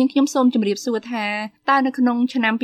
នាងខ្ញុំសូមជម្រាបសួរថាតើនៅក្នុងឆ្នាំ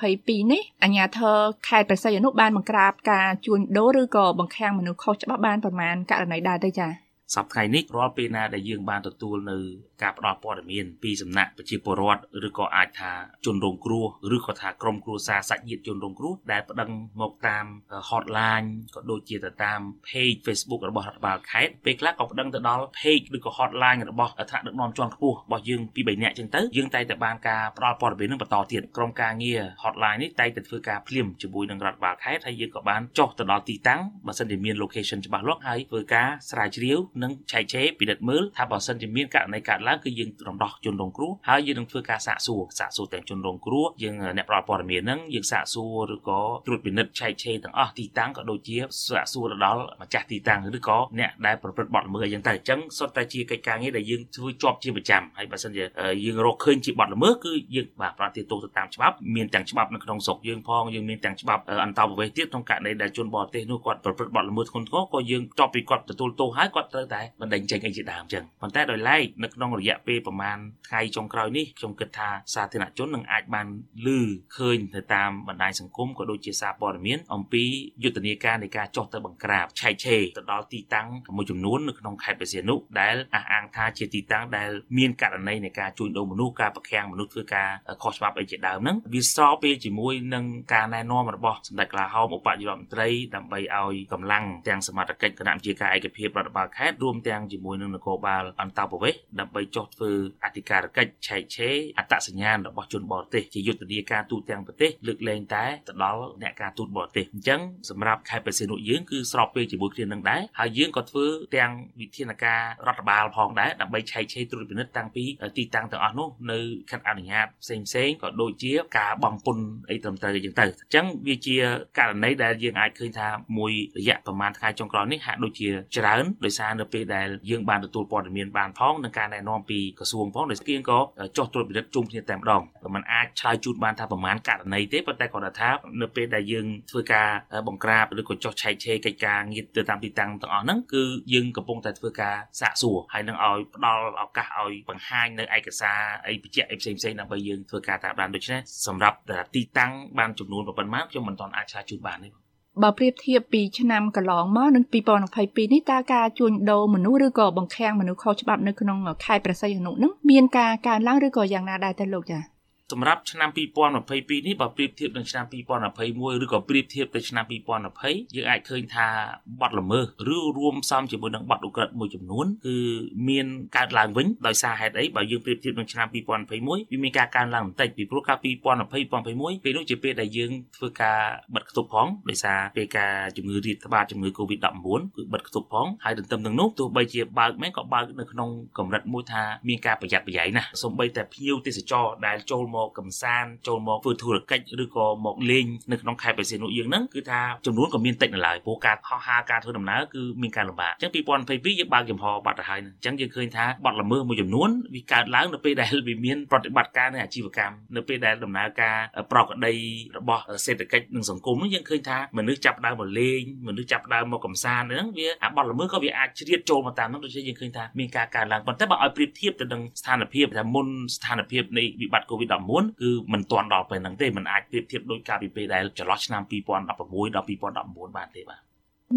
2022នេះអាជ្ញាធរខេត្តព្រះសីហនុបានបង្ក្រាបការជួញដូរឬក៏បង្ខាំងមនុស្សខុសច្បាប់បានប្រមាណករណីដែរទេចា៎សប្តាហ៍នេះរាល់ពេលណាដែលយើងបានទទួលនៅការផ្ដល់ព័ត៌មានពីសំណាក់ប្រជាពលរដ្ឋឬក៏អាចថាជនរងគ្រោះឬក៏ថាក្រុមគ្រួសារសាច់ញាតិជនរងគ្រោះដែលប្តឹងមកតាម hotline ក៏ដូចជាទៅតាម page Facebook របស់រដ្ឋបាលខេត្តពេលខ្លះក៏ប្តឹងទៅដល់ page ឬក៏ hotline របស់ថ្នាក់ដឹកនាំជាន់ខ្ពស់របស់យើងពី3នាក់ចឹងទៅយើងតែងតែបានការផ្ដល់ព័ត៌មាននឹងបន្តទៀតក្រុមការងារ hotline នេះតែងតែធ្វើការភ្លាមជាមួយនឹងរដ្ឋបាលខេត្តហើយយើងក៏បានចុះទៅដល់ទីតាំងបើសិនជាមាន location ច្បាស់លាស់ហើយធ្វើការស្រាវជ្រាវនិងចែកឆេរពិនិត្យមើលថាបើសិនជាមានករណីកើតឡើងគឺយើងរំដោះជនរងគ្រោះហើយយើងនឹងធ្វើការសាកសួរសាកសួរទាំងជនរងគ្រោះយើងអ្នកផ្ដល់ព័ត៌មានហ្នឹងយើងសាកសួរឬក៏ត្រួតពិនិត្យឆែកឆេរទាំងអស់ទីតាំងក៏ដូចជាសាកសួរទៅដល់ម្ចាស់ទីតាំងឬក៏អ្នកដែលប្រព្រឹត្តបទល្មើសអីចឹងទៅអញ្ចឹងសុទ្ធតែជាកិច្ចការងារដែលយើងធ្វើជាប់ជាប្រចាំហើយបើសិនជាយើងរកឃើញជាបទល្មើសគឺយើងបាទប្រតិទោសទៅតាមច្បាប់មានទាំងច្បាប់នៅក្នុងស្រុកយើងផងយើងមានទាំងច្បាប់អន្តរប្រវេសន៍ទៀតក្នុងករណីដែលជនបរទេសនោះគាត់ប្រព្រឹត្តបទល្មើសធ្ងន់ធ្ងរក៏យើងចប់ពីគាត់ទទួលទោសហើយគាត់ត្រូវតែបណ្ដេញចេញអីជាដើមចឹងប៉ុន្តែដោយឡែកនៅក្នុងរយៈពេលប្រហែលថ្ងៃចុងក្រោយនេះខ្ញុំគិតថាសាធារណជននឹងអាចបានឮឃើញទៅតាមបណ្ដាញសង្គមក៏ដូចជាសារព័ត៌មានអំពីយុទ្ធនាការនៃការចោះទៅបង្ក្រាបឆែកឆេរទៅដល់ទីតាំងមួយចំនួននៅក្នុងខេត្តបរសៀនុដែលអះអាងថាជាទីតាំងដែលមានករណីនៃការជួញដូរមនុស្សការប្រខាំងមនុស្សធ្វើការខុសច្បាប់អីជាដើមហ្នឹងវាស្របពេលជាមួយនឹងការណែនាំរបស់សម្ដេចក្លាហោមឧបនាយករដ្ឋមន្ត្រីដើម្បីឲ្យកម្លាំងទាំងសមត្ថកិច្ចគណៈវិជាការឯកភាពរដ្ឋបាលខេត្តរួមទាំងជាមួយនឹងនគរបាលអន្តរប្រវេសន៍ដើម្បីចុះធ្វើអធិការកិច្ចឆែកឆេរអត្តសញ្ញាណរបស់ជនបរទេសជាយុទ្ធនាការទូទាំងប្រទេសលើកលែងតែទៅដល់អ្នកការទូតបរទេសអញ្ចឹងសម្រាប់ខេត្តបរសេនុយើងគឺស្របពេលជាមួយគ្នានឹងដែរហើយយើងក៏ធ្វើទាំងវិធានការរដ្ឋបាលផងដែរដើម្បីឆែកឆេរត្រួតពិនិត្យតាំងពីទីតាំងទាំងអស់នោះនៅខិតអនុញ្ញាតផ្សេងផ្សេងក៏ដូចជាការបងពុនអីត្រឹមត្រូវអញ្ចឹងទៅអញ្ចឹងវាជាករណីដែលយើងអាចឃើញថាមួយរយៈប្រហែលថ្ងៃចុងក្រោយនេះហាក់ដូចជាច្រើនដោយសារនៅពេលដែលយើងបានទទួលព័ត៌មានបានផងនឹងការណែនាំពីក្រសួងផងដែលស្គៀងក៏ចុះត្រួតពិនិត្យជុំគ្នាតែម្ដងมันអាចឆ្លើយជូនបានថាប្រមាណករណីទេប៉ុន្តែគាត់ថានៅពេលដែលយើងធ្វើការបង្ក្រាបឬក៏ចុះឆែកឆេរកិច្ចការងារទៅតាមទីតាំងទាំងអស់ហ្នឹងគឺយើងកំពុងតែធ្វើការសាកសួរហើយនឹងឲ្យផ្ដល់ឱកាសឲ្យបង្ហាញនៅឯកសារអីបញ្ជាក់អីផ្សេងផ្សេងដើម្បីយើងធ្វើការតាមដានដូច្នេះសម្រាប់ទីតាំងបានចំនួនប៉ុន្មានខ្ញុំមិនទាន់អាចឆ្លើយជូនបានទេ បើប្រៀបធៀបពីឆ្នាំកន្លងមកនឹង2022នេះតើការជួញដូរមនុស្សឬក៏បង្ខាំងមនុស្សខុសច្បាប់នៅក្នុងខេត្តព្រះសីហនុនឹងមានការកើនឡើងឬក៏យ៉ាងណាដែរទៅលោកចា៎ សម្រាប់ឆ្នាំ2022នេះបើប្រៀបធៀបនឹងឆ្នាំ2021ឬក៏ប្រៀបធៀបទៅឆ្នាំ2020យើងអាចឃើញថាបទល្មើសឬរួមផ្សំជាមួយនឹងបទឧក្រិដ្ឋមួយចំនួនគឺមានកើតឡើងវិញដោយសារហេតុអីបើយើងប្រៀបធៀបនឹងឆ្នាំ2021វាមានការកើនឡើងបន្តិចពីព្រោះកាល2020 2021ពេលនោះជាពេលដែលយើងធ្វើការបិទគប់ផងដោយសារពេលការជំងឺរាតត្បាតជំងឺ Covid-19 គឺបិទគប់ផងហើយទន្ទឹមនឹងនោះទោះបីជាបើកមែនក៏បើកនៅក្នុងកម្រិតមួយថាមានការប្រយ័ត្នប្រយែងណាស់សូម្បីតែភ្ញៀវទេសចរដែលចូលមកកំសាន្តចូលមកធ្វើធុរកិច្ចឬក៏មកលេងនៅក្នុងខេត្តបរសៀនុយើងហ្នឹងគឺថាចំនួនក៏មានតិចនៅឡើយព្រោះការហោះហើរការធ្វើដំណើរគឺមានការលំបាកអញ្ចឹង2022យើងបើកចំហបាត់ទៅហើយអញ្ចឹងយើងឃើញថាបាត់ល្មើសមួយចំនួនវាកើតឡើងនៅពេលដែលវាមានប្រតិបត្តិការនៅអាជីវកម្មនៅពេលដែលដំណើរការប្រកដីរបស់សេដ្ឋកិច្ចនិងសង្គមហ្នឹងយើងឃើញថាមនុស្សចាប់ដើមមកលេងមនុស្សចាប់ដើមមកកំសាន្តហ្នឹងវាអាបាត់ល្មើសក៏វាអាចជ្រៀតចូលមកតាមហ្នឹងដូចជាយើងឃើញថាមានការកើនឡើងប៉ុន្តែបើឲ្យប្រៀបធៀបទៅនឹងស្ថានភាពថាមុនស្ថានភាពនៃវិបត្តិ COVID-19 គឺមិនទាន់ដល់ពេលហ្នឹងទេมันអាចប្រៀបធៀបដូចកាលពីពេលដែលចន្លោះឆ្នាំ2016ដល់2019បានទេបាទ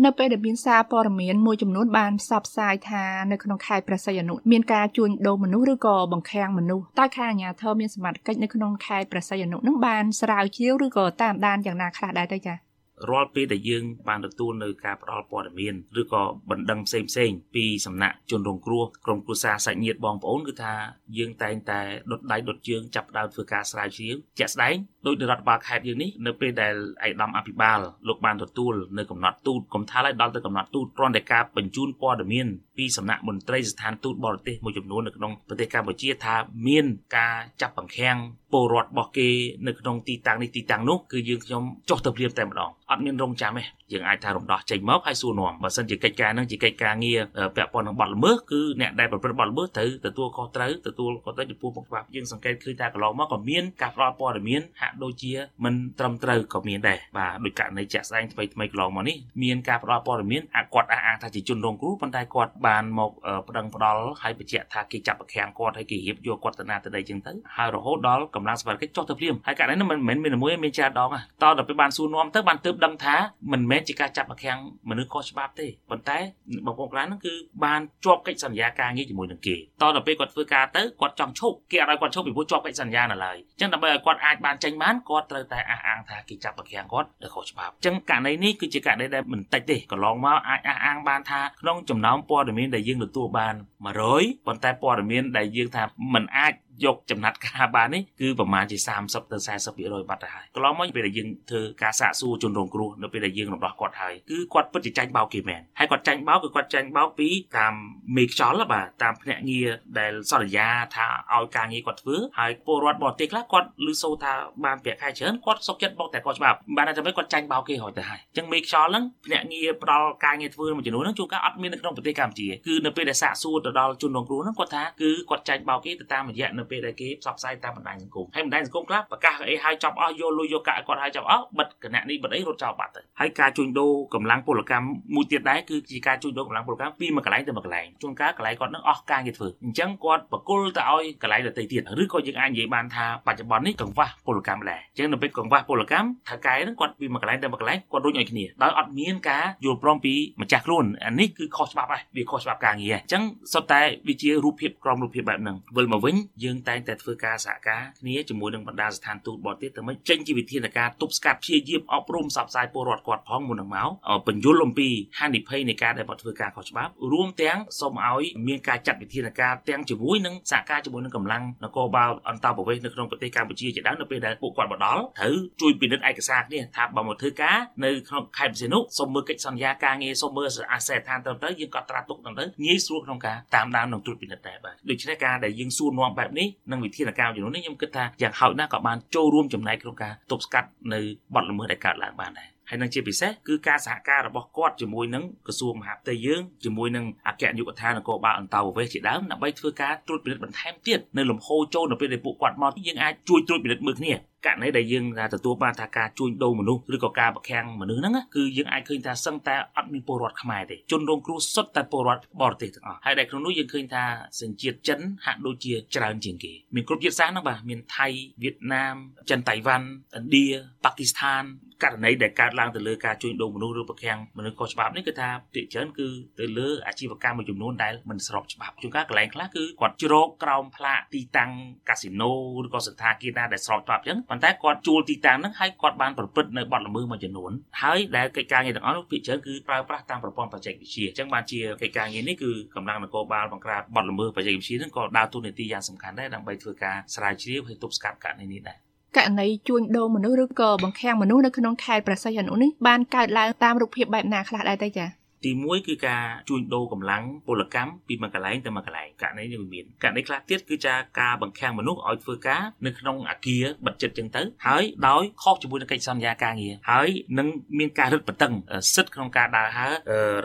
នៅពេលដែលមានសារព័ត៌មានមួយចំនួនបានផ្សព្វផ្សាយថានៅក្នុងខេត្តព្រះសីហនុមានការជួញដូរមនុស្សឬក៏បង្ខាំងមនុស្សតើខាងអាជ្ញាធរមានសមត្ថកិច្ចនៅក្នុងខេត្តព្រះសីហនុនឹងបានស្រាវជ្រាវឬក៏តាមដានយ៉ាងណាខ្លះដែរទៅចា៎ រាល់ពេលដែលយើងបានទទួលនៅការផ្ដល់ព័ត៌មានឬក៏បណ្ដឹងផ្សេងផ្សេងពីសំណាក់ជនរងគ្រោះក្រុមគ្រួសារសាច់ញាតិបងប្អូនគឺថាយើងតែងតែដុតដៃដុតជើងចាប់ដើមធ្វើការស្រាវជ្រាវជាក់ស្ដែងដោយរដ្ឋបាលខេត្តយើងនេះនៅពេលដែលឯកឧត្តមអភិបាលលោកបានទទួលនៅកំណត់ទូតកុំថាឲ្យដល់ទៅកំណត់ទូតគ្រាន់តែការបញ្ជូនព័ត៌មានពីសំណាក់មន្ត្រីស្ថានទូតបរទេសមួយចំនួននៅក្នុងប្រទេសកម្ពុជាថាមានការចាប់បង្ខាំងពលរដ្ឋរបស់គេនៅក្នុងទីតាំងនេះទីតាំងនោះគឺយើងខ្ញុំចុះទៅព្រាមតែម្ដងអត់មានរងចាំទេយើងអាចថារំដោះចេញមកហើយសួរនាំបើសិនជាកិច្ចការនឹងជាកិច្ចការងារពាក់ព័ន្ធនឹងបទល្មើសគឺអ្នកដែលប្រព្រឹត្តបទល្មើសត្រូវទទួលខុសត្រូវទទួលខុសត្រូវចំពោះមុខច្បាប់យើងសង្កេតឃើញថាកន្លងមកក៏មានការផ្ដល់ព័ត៌មានហាក់ដូចជាមិនត្រឹមត្រូវក៏មានដែរបាទដោយករណីជាក់ស្ដែងថ្មីថ្មីកន្លងមកនេះមានការផ្ដល់ព័ត៌មានអាគាត់អះអាងថាជាជនរងគ្រោះប៉ុន្តែគាត់បានមកប្តឹងផ្ដល់ហើយបញ្ជាក់ថាគេចាប់ប្រខាំងគាត់ហើយគេរៀបយកគាត់ទៅណាទៅដីចឹងទៅហើយរហូតដល់កម្លាំងសមត្ថកិច្ចចុះទៅភ្លាមហើយករណីនេះមិនមែនមានមួយមានច្រើនដងតដល់ពេលបានសួរនាំទៅបានទើបដឹងថាមិនមែនជាការចាប់ប្រខាំងមនុស្សខុសច្បាប់ទេប៉ុន្តែបងប្អូនខ្លះហ្នឹងគឺបានជាប់កិច្ចសន្យាការងារជាមួយនឹងគេតដល់ពេលគាត់ធ្វើការទៅគាត់ចង់ឈប់គេអត់ឲ្យគាត់ឈប់ពីព្រោះជាប់កិច្ចសន្យានៅឡើយអញ្ចឹងដើម្បីឲ្យគាត់អាចបានចេញបានគាត់ត្រូវតែអះអាងថាគេចាប់ប្រខាំងគាត់ដោយខុសច្បាប់អញ្ចឹងករណីនេះគឺជាករណីដែលមិនតិចទេកន្លងមកអាចអះអាងបានថាក្នុងចំណោមព័ត៌មានដែលយើងទទួលបាន100ប៉ុន្តែព័ត៌មានដែលយើងថាมันអាច យកចំណាត់ការបាននេះគឺប្រមាណជា30ទៅ40%បាត់ទៅហើយកន្លងមកពេលដែលយើងធ្វើការសាកសួរជនរងគ្រោះនៅពេលដែលយើងរំដោះគាត់ហើយគឺគាត់ពិតជាចាញ់បោកគេមែនហើយគាត់ចាញ់បោកគឺគាត់ចាញ់បោកពីតាមមេខ្យល់បាទតាមភ្នាក់ងារដែលសន្យាថាឲ្យការងារគាត់ធ្វើហើយពលរដ្ឋបរទេសខ្លះគាត់ឮសូរថាបានប្រាក់ខែច្រើនគាត់សុខចិត្តបោកតែគាត់ច្បាប់បានតែមិនគាត់ចាញ់បោកគេហើយទៅហើយអញ្ចឹងមេខ្យល់ហ្នឹងភ្នាក់ងារផ្ដល់ការងារធ្វើមួយចំនួនហ្នឹងជួនកាលអត់មាននៅក្នុងប្រទេសកម្ពុជាគឺនៅពេលដែលសាកសួរទៅដល់ជនរងគ្រោះហ្នឹងគាត់ថាគឺគាត់ចាញ់បោកគេទៅតាមរយៈនៅពេលដែលគេផ្សព្វផ្សាយតាមបណ្ដាញសង្គមហើយបណ្ដាញសង្គមខ្លះប្រកាសអីហើយចាប់អស់យកលុយយកកាក់គាត់ហើយចាប់អស់បិទគណៈនេះបិទអីរត់ចោលបាត់ទៅហើយការជួញដូរកម្លាំងពលកម្មមួយទៀតដែរគឺជាការជួញដូរកម្លាំងពលកម្មពីមួយកន្លែងទៅមួយកន្លែងជួនកាលកន្លែងគាត់នឹងអស់ការងារធ្វើអញ្ចឹងគាត់បកគលទៅឲ្យកន្លែងដទៃទៀតឬក៏យើងអាចនិយាយបានថាបច្ចុប្បន្ននេះកង្វះពលកម្មដែរអញ្ចឹងនៅពេលកង្វះពលកម្មថៅកែហ្នឹងគាត់ពីមួយកន្លែងទៅមួយកន្លែងគាត់រុញឲ្យគ្នាដោយអត់មានការយល់ព្រមពីម្ចាស់ខ្លួនអានេះគឺខុសច្បាប់ហើយវាខុសច្បាប់ការងារអញ្ចឹងសុទ្ធតែវាជារូបភាពក្រមរូបភាពបែបហ្នឹងវិលមកវិញយើងតែងតែធ្វើការសហការគ្នាជាមួយនឹងបណ្ដាស្ថានទូតបរទេសទៅមិនចេញជាវិធានការទប់ស្កាត់ព្យាយាមអប់រំផ្សព្វផ្សាយពលរដ្ឋគាត់ផងមុននឹងមកបញ្យល់អំពីហានិភ័យនៃការដែលគាត់ធ្វើការខុសច្បាប់រួមទាំងសូមឲ្យមានការចាត់វិធានការទាំងជាមួយនឹងសហការជាមួយនឹងកម្លាំងនគរបាលអន្តរប្រវេសន៍នៅក្នុងប្រទេសកម្ពុជាជាដើមនៅពេលដែលពួកគាត់មកដល់ត្រូវជួយពិនិត្យឯកសារគ្នាថាបើមកធ្វើការនៅក្នុងខេត្តបរសេនុសូមមើលកិច្ចសន្យាការងារសូមមើលអាសយដ្ឋានទៅទៅយើងក៏ត្រាទុកទៅងាយស្រួលក្នុងការតាមដាននិងត្រួតពិនិត្យដែរបាទដូច្នេះការដែលយើងសួរនាំបែបនេះនិងវិធានការចំនួននេះខ្ញុំគិតថាយ៉ាងហោចណាស់ក៏បានចូលរួមចំណែកក្នុងការទប់ស្កាត់នៅបទល្មើសដែលកើតឡើងបានដែរ ហើយនឹងជាពិសេសគឺការសហការរបស់គាត់ជាមួយនឹងក្រសួងមហាផ្ទៃយើងជាមួយនឹងអគ្គនាយកដ្ឋាននគរបាលអន្តរប្រវេសន៍ជាដើមដើម្បីធ្វើការត្រួតពិនិត្យបន្ថែមទៀតនៅលំហូរចូលនៅពេលដែលពួកគាត់មកយើងអាចជួយត្រួតពិនិត្យមើលគ្នាករណីដែលយើងទទួលបានថាការជួញដូរមនុស្សឬក៏ការប្រខាំងមនុស្សហ្នឹងគឺយើងអាចឃើញថាសឹងតែអត់មានពលរដ្ឋខ្មែរទេជនរងគ្រោះសុទ្ធតែពលរដ្ឋបរទេសទាំងអស់ហើយដែលក្នុងនោះយើងឃើញថាសញ្ជាតិចិនហាក់ដូចជាច្រើនជាងគេមានគ្រប់ជាតិសាសន៍ហ្នឹងបាទមានថៃវៀតណាមចិនតៃវ៉ាន់ឥណ្ឌាប៉ាគីស្ថាន ករណីដែលកើតឡើងទៅលើការជួញដូរមនុស្សឬប្រខាំងមនុស្សខុសច្បាប់នេះគឺថាភាគច្រើនគឺទៅលើអាជីវកម្មមួយចំនួនដែលមិនស្របច្បាប់ជួនកាលកន្លែងខ្លះគឺគាត់ជ្រកក្រោមផ្លាកទីតាំងកាស៊ីណូឬក៏សន្តាគារណាដែលស្របច្បាប់អញ្ចឹងប៉ុន្តែគាត់ជួលទីតាំងហ្នឹងហើយគាត់បានប្រព្រឹត្តនៅបទល្មើសមួយចំនួនហើយដែលកិច្ចការងារទាំងអស់នោះភាគច្រើនគឺប្រើប្រាស់តាមប្រព័ន្ធបច្ចេកវិទ្យាអញ្ចឹងបានជាកិច្ចការងារនេះគឺកម្លាំងនគរបាលបង្ក្រាបបទល្មើសបច្ចេកវិទ្យាហ្នឹងក៏ដើរតួនាទីយ៉ាងសំខាន់ដែរដើម្បីធ្វើការស្រាវជ្រាវហើយទប់ស្កាត់ករណីនេះដែរ ករណីជួញដូរមនុស្សឬក៏បង្ខាំងមនុស្សនៅក្នុងខេត្តប្រសិទ្ធអនុនេះបានកើតឡើងតាមរូបភាពបែបណាខ្លះដែរទេចា៎ទី1គឺការជួញដូរកម្លាំងពលកម្មពីមួយកន្លែងទៅមួយកន្លែងករណីនេះមានករណីខ្លះទៀតគឺជាការបង្ខាំងមនុស្សឲ្យធ្វើការនៅក្នុងអាគារបិទជិតចឹងទៅហើយដោយខុសជាមួយនឹងកិច្ចសន្យាការងារហើយនឹងមានការរឹតបន្តឹងសិទ្ធិក្នុងការដើរហើរ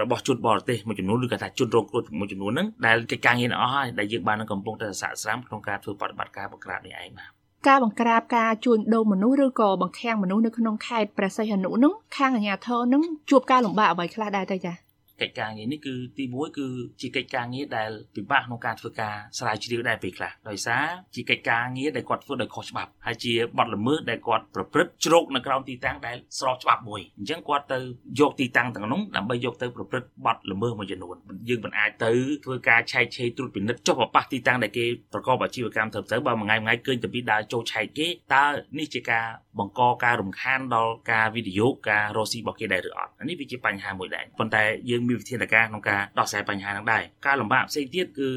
របស់ជនបរទេសមួយចំនួនឬក៏ថាជនរងគ្រោះមួយចំនួនហ្នឹងដែលកិច្ចការងារទាំងអស់ហើយដែលយើងបាននឹងកំពុងតែសាកស្រាំក្នុងការធ្វើបប្រតិបត្តិការបង្ក្រាបនេះឯងបាទ ការបង្ក្រាបការជួញដូរមនុស្សឬក៏បង្ខាំងមនុស្សនៅក្នុងខេត្តព្រះសីហនុនោះខាងអាជ្ញាធរនឹងជួបការលំបាកអ្វីខ្លះដែរទេចា៎ កិច្ចការងារនេះគឺទី1គឺជាកិច្ចការងារដែលពិបាកក្នុងការធ្វើការស្រាវជ្រាវដែរពេលខ្លះដោយសារជាកិច្ចការងារដែលគាត់ធ្វើដោយខុសច្បាប់ហើយជាបទល្មើសដែលគាត់ប្រព្រឹត្តជ្រោកនៅក្រោមទីតាំងដែលស្របច្បាប់មួយអញ្ចឹងគាត់ទៅយកទីតាំងទាំងនោះដើម្បីយកទៅប្រព្រឹត្តបទល្មើសមួយចំនួនយើងមិនអាចទៅធ្វើការឆែកឆេរត្រួតពិនិត្យចុះប្រប៉ះទីតាំងដែលគេប្រកបអាជីវកម្មទៅទៅបើមួយថ្ងៃមួយថ្ងៃឃើញតែពីដើរចូលឆែកគេតើនេះជាការបង្កការរំខានដល់ការវិនិយោគការរកស៊ីរបស់គេដែរឬអត់នេះវាជាបញ្ហាមួយដែរប៉ុន្តែយើងមានវិធានការក្នុងការដោះស្រាយបញ្ហាហ្នឹងដែរការលំបាកផ្សេងទៀតគឺ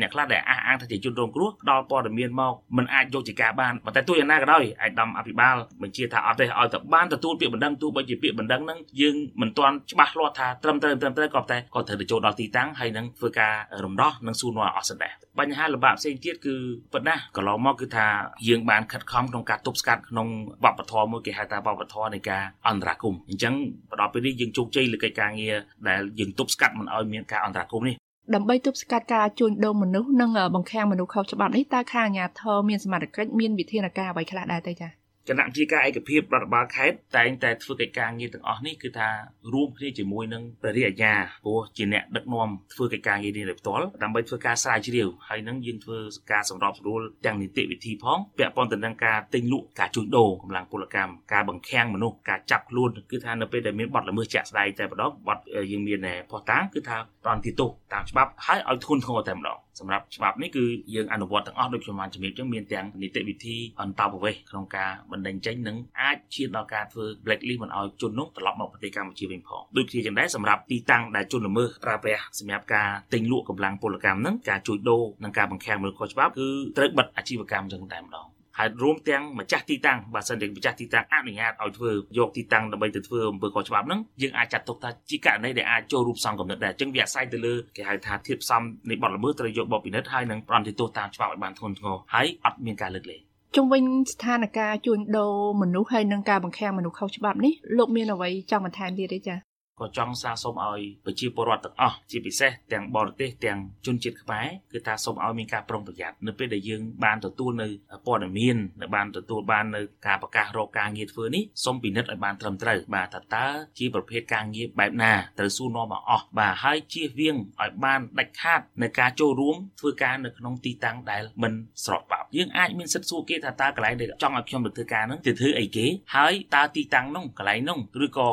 អ្នកខ្លះដែលអះអាងថាជាជនរងគ្រោះដល់ព័ត៌មានមកមិនអាចយកជាការបានប៉ុន្តែទោះយ៉ាងណាក៏ដោយឯកឧត្តមអភិបាលបញ្ជាថាអត់ទេឲ្យតែបានទទួលពាក្យបណ្ដឹងទោះបីជាពាក្យបណ្ដឹងហ្នឹងយើងមិនទាន់ច្បាស់លាស់ថាត្រឹមត្រូវត្រឹមត្រូវក៏តែក៏ត្រូវទៅចូលដល់ទីតាំងហើយនឹងធ្វើការរំដោះនិងសួរនាំអស់សដែរបញ្ហាលំបាកផ្សេងទៀតគឺប៉ុណ្ណាកន្លងមកគឺថាយើងបានខិតខំក្នុងការទប់ស្កាត់ក្នុងវប្បធម៌មួយគេហៅថាវប្បធម៌នៃការអន្តរាគមន៍អញ្ចឹងដល់ពេលនេះយើងជោគជ័យលើកិច្ចការងារដែលយើងទប់ស្កាត់មិនឲ្យមានការអន្តរាគមន៍នេះ ដើម្បីទប់ស្កាត់ការជួញដូរមនុស្សនិងបង្ខាំងមនុស្សខុសច្បាប់នេះតើខាងអាជ្ញាធរមានសមត្ថកិច្ចមានវិធានការអ្វីខ្លះដែរទេចា៎ គណៈជាការឯកភាពរដ្ឋបាលខេត្តតែងតែធ្វើកិច្ចការងារទាំងអស់នេះគឺថារួមគ្នាជាមួយនឹងព្រះរាជអាជ្ញាព្រោះជាអ្នកដឹកនាំធ្វើកិច្ចការងារនេះដោយផ្ទាល់ដើម្បីធ្វើការស្រាវជ្រាវហើយនឹងយើងធ្វើការសម្របសម្រួលទាំងនីតិវិធីផងពាក់ព័ន្ធទៅនឹងការទិញលក់ការជួញដូរកម្លាំងពលកម្មការបង្ខាំងមនុស្សការចាប់ខ្លួនគឺថានៅពេលដែលមានបទល្មើសជាក់ស្ដែងតែម្ដងបទយើងមានផុសតាងគឺថាប្រន់ទីទោសតាមច្បាប់ហើយឲ្យធន់ធ្ងរតែម្ដងសម្រាប់ច្បាប់នេះគឺយើងអនុវត្តទាំងអស់ដូចខ្ញុំបានជំរាបចឹងមានទាំងនីតិវិធីអន្តរប្រវេសក្នុងការបណ្ដេញចេញនិងអាចឈានដល់ការធ្វើ blacklist មិនឲ្យជននោះត្រឡប់មកប្រទេសកម្ពុជាវិញផងដូចគ្នាចឹងដែរសម្រាប់ទីតាំងដែលជនល្មើសប្រើប្រាស់សម្រាប់ការទិញលក់កម្លាំងពលកម្មហ្នឹងការជួញដូរនិងការបង្ខាំងមនុស្សខុសច្បាប់គឺត្រូវបិទអាជីវកម្មចឹងតែម្ដងហើយរួមទាំងម្ចាស់ទីតាំងបើសិនជាម្ចាស់ទីតាំងអនុញ្ញាតឲ្យធ្វើយកទីតាំងដើម្បីទៅធ្វើអំពើខុសច្បាប់ហ្នឹងយើងអាចចាត់ទុកថាជាករណីដែលអាចចូលរូបសំកំណត់ដែរអញ្ចឹងវាអាស្រ័យទៅលើគេហៅថាធាតុផ្សំនៃបទល្មើសត្រូវយកបបពិនិត្យហើយនឹងប្រំទីទោសតាមច្បាប់ឲ្យបានធ្ងន់ធ្ងរហើយអត់មានការលើកលែង ជុំវិញស្ថានភាពជួញដូរមនុស្សហើយនឹងការបង្ខាំងមនុស្សខុសច្បាប់នេះលោកមានអ្វីចង់បន្ថែមទៀតទេចា៎ ក៏ចង់សាសុំឲ្យប្រជាពលរដ្ឋទាំងអស់ជាពិសេសទាំងបរទេសទាំងជនជាតិខ្មែរគឺថាសូមឲ្យមានការប្រុងប្រយ័ត្ននៅពេលដែលយើងបានទទួលនៅព័ត៌មាននៅបានទទួលបាននៅការប្រកាសរកការងារធ្វើនេះសូមពិនិត្យឲ្យបានត្រឹមត្រូវបាទថាតើជាប្រភេទការងារបែបណាត្រូវសួរនាំមកអស់បាទហើយជៀសវាងឲ្យបានដាច់ខាតនៅការចូលរួមធ្វើការនៅក្នុងទីតាំងដែលមិនស្របច្បាប់យើងអាចមានសិទ្ធិសួរគេថាតើកន្លែងដែលចង់ឲ្យខ្ញុំទៅធ្វើការហ្នឹងទៅធ្វើអីគេហើយតើទីតាំងនោះកន្លែងនោះឬក៏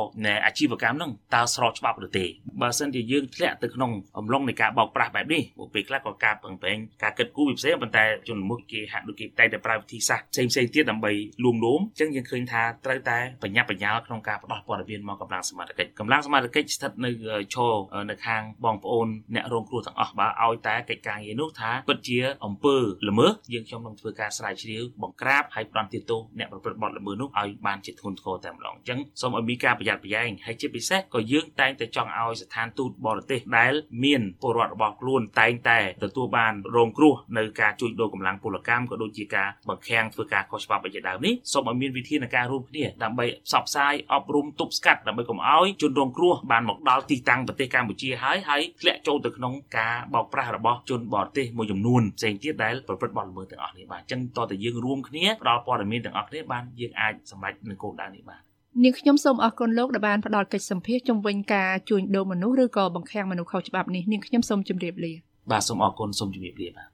អាជីវកម្មនោះតើស្របច្បាប់ឬទេបើសិនជាយើងធ្លាក់ទៅក្នុងអំឡុងនៃការបោកប្រាស់បែបនេះពួកពេលខ្លះក៏ការពឹងប្រែងការគិតគូរវាផ្សេងប៉ុន្តែជនមុខគេហាក់ដូចគេតែតែប្រើវិធីសាស្ត្រផ្សេងផ្សេងទៀតដើម្បីលួងលោមអញ្ចឹងយើងឃើញថាត្រូវតែបញ្ញាបញ្ញាលក្នុងការផ្ដោះព័ត៌មានមកកម្លាំងសមត្ថកិច្ចកម្លាំងសមត្ថកិច្ចស្ថិតនៅឈរនៅខាងបងប្អូនអ្នករងគ្រោះទាំងអស់បើឲ្យតែកិច្ចការងារនោះថាពិតជាអំពើល្មើសយើងខ្ញុំនឹងធ្វើការស្រាវជ្រាវបង្ក្រាបហើយប្រន់ទាទោសអ្នកប្រព្រឹត្តបទល្មើសនោះឲ្យបានជាធ្ងន់ធ្ងរតែម្ដងអញ្ចឹងសូមឲ្យមានការប្រយ័ត្នប្រយែងហើយជាពិសេសក៏យើងតែងតែចង់ឲ្យស្ថានទូតបរទេសដែលមានពលរដ្ឋរបស់ខ្លួនតែងតែទទួលបានរងគ្រោះនៅការជួញដូរកម្លាំងពលកម្មក៏ដូចជាការបង្ខាំងធ្វើការខុសច្បាប់ជាដើមនេះសូមឲ្យមានវិធានការរួមគ្នាដើម្បីផ្សព្វផ្សាយអប់រំទប់ស្កាត់ដើម្បីកុំឲ្យជនរងគ្រោះបានមកដល់ទីតាំងប្រទេសកម្ពុជាហើយហើយធ្លាក់ចូលទៅក្នុងការបោកប្រាស់របស់ជនបរទេសមួយចំនួនផ្សេងទៀតដែលប្រព្រឹត្តបទល្មើសទាំងអស់នេះបាទអញ្ចឹងតើតើយើងរួមគ្នាផ្ដល់ព័ត៌មានទាំងអស់គ្នាបានយើងអាចសម្រេចនឹងគោលដៅនេះបាទ នាងខ្ញុំសូមអរគុណលោកដែលបានផ្ដល់កិច្ចសម្ភារជំវិញការជួញដូរមនុស្សឬក៏បង្ខាំងមនុស្សខុសច្បាប់នេះនាងខ្ញុំសូមជម្រាបលាបាទសូមអរគុណសូមជម្រាបលាបាទ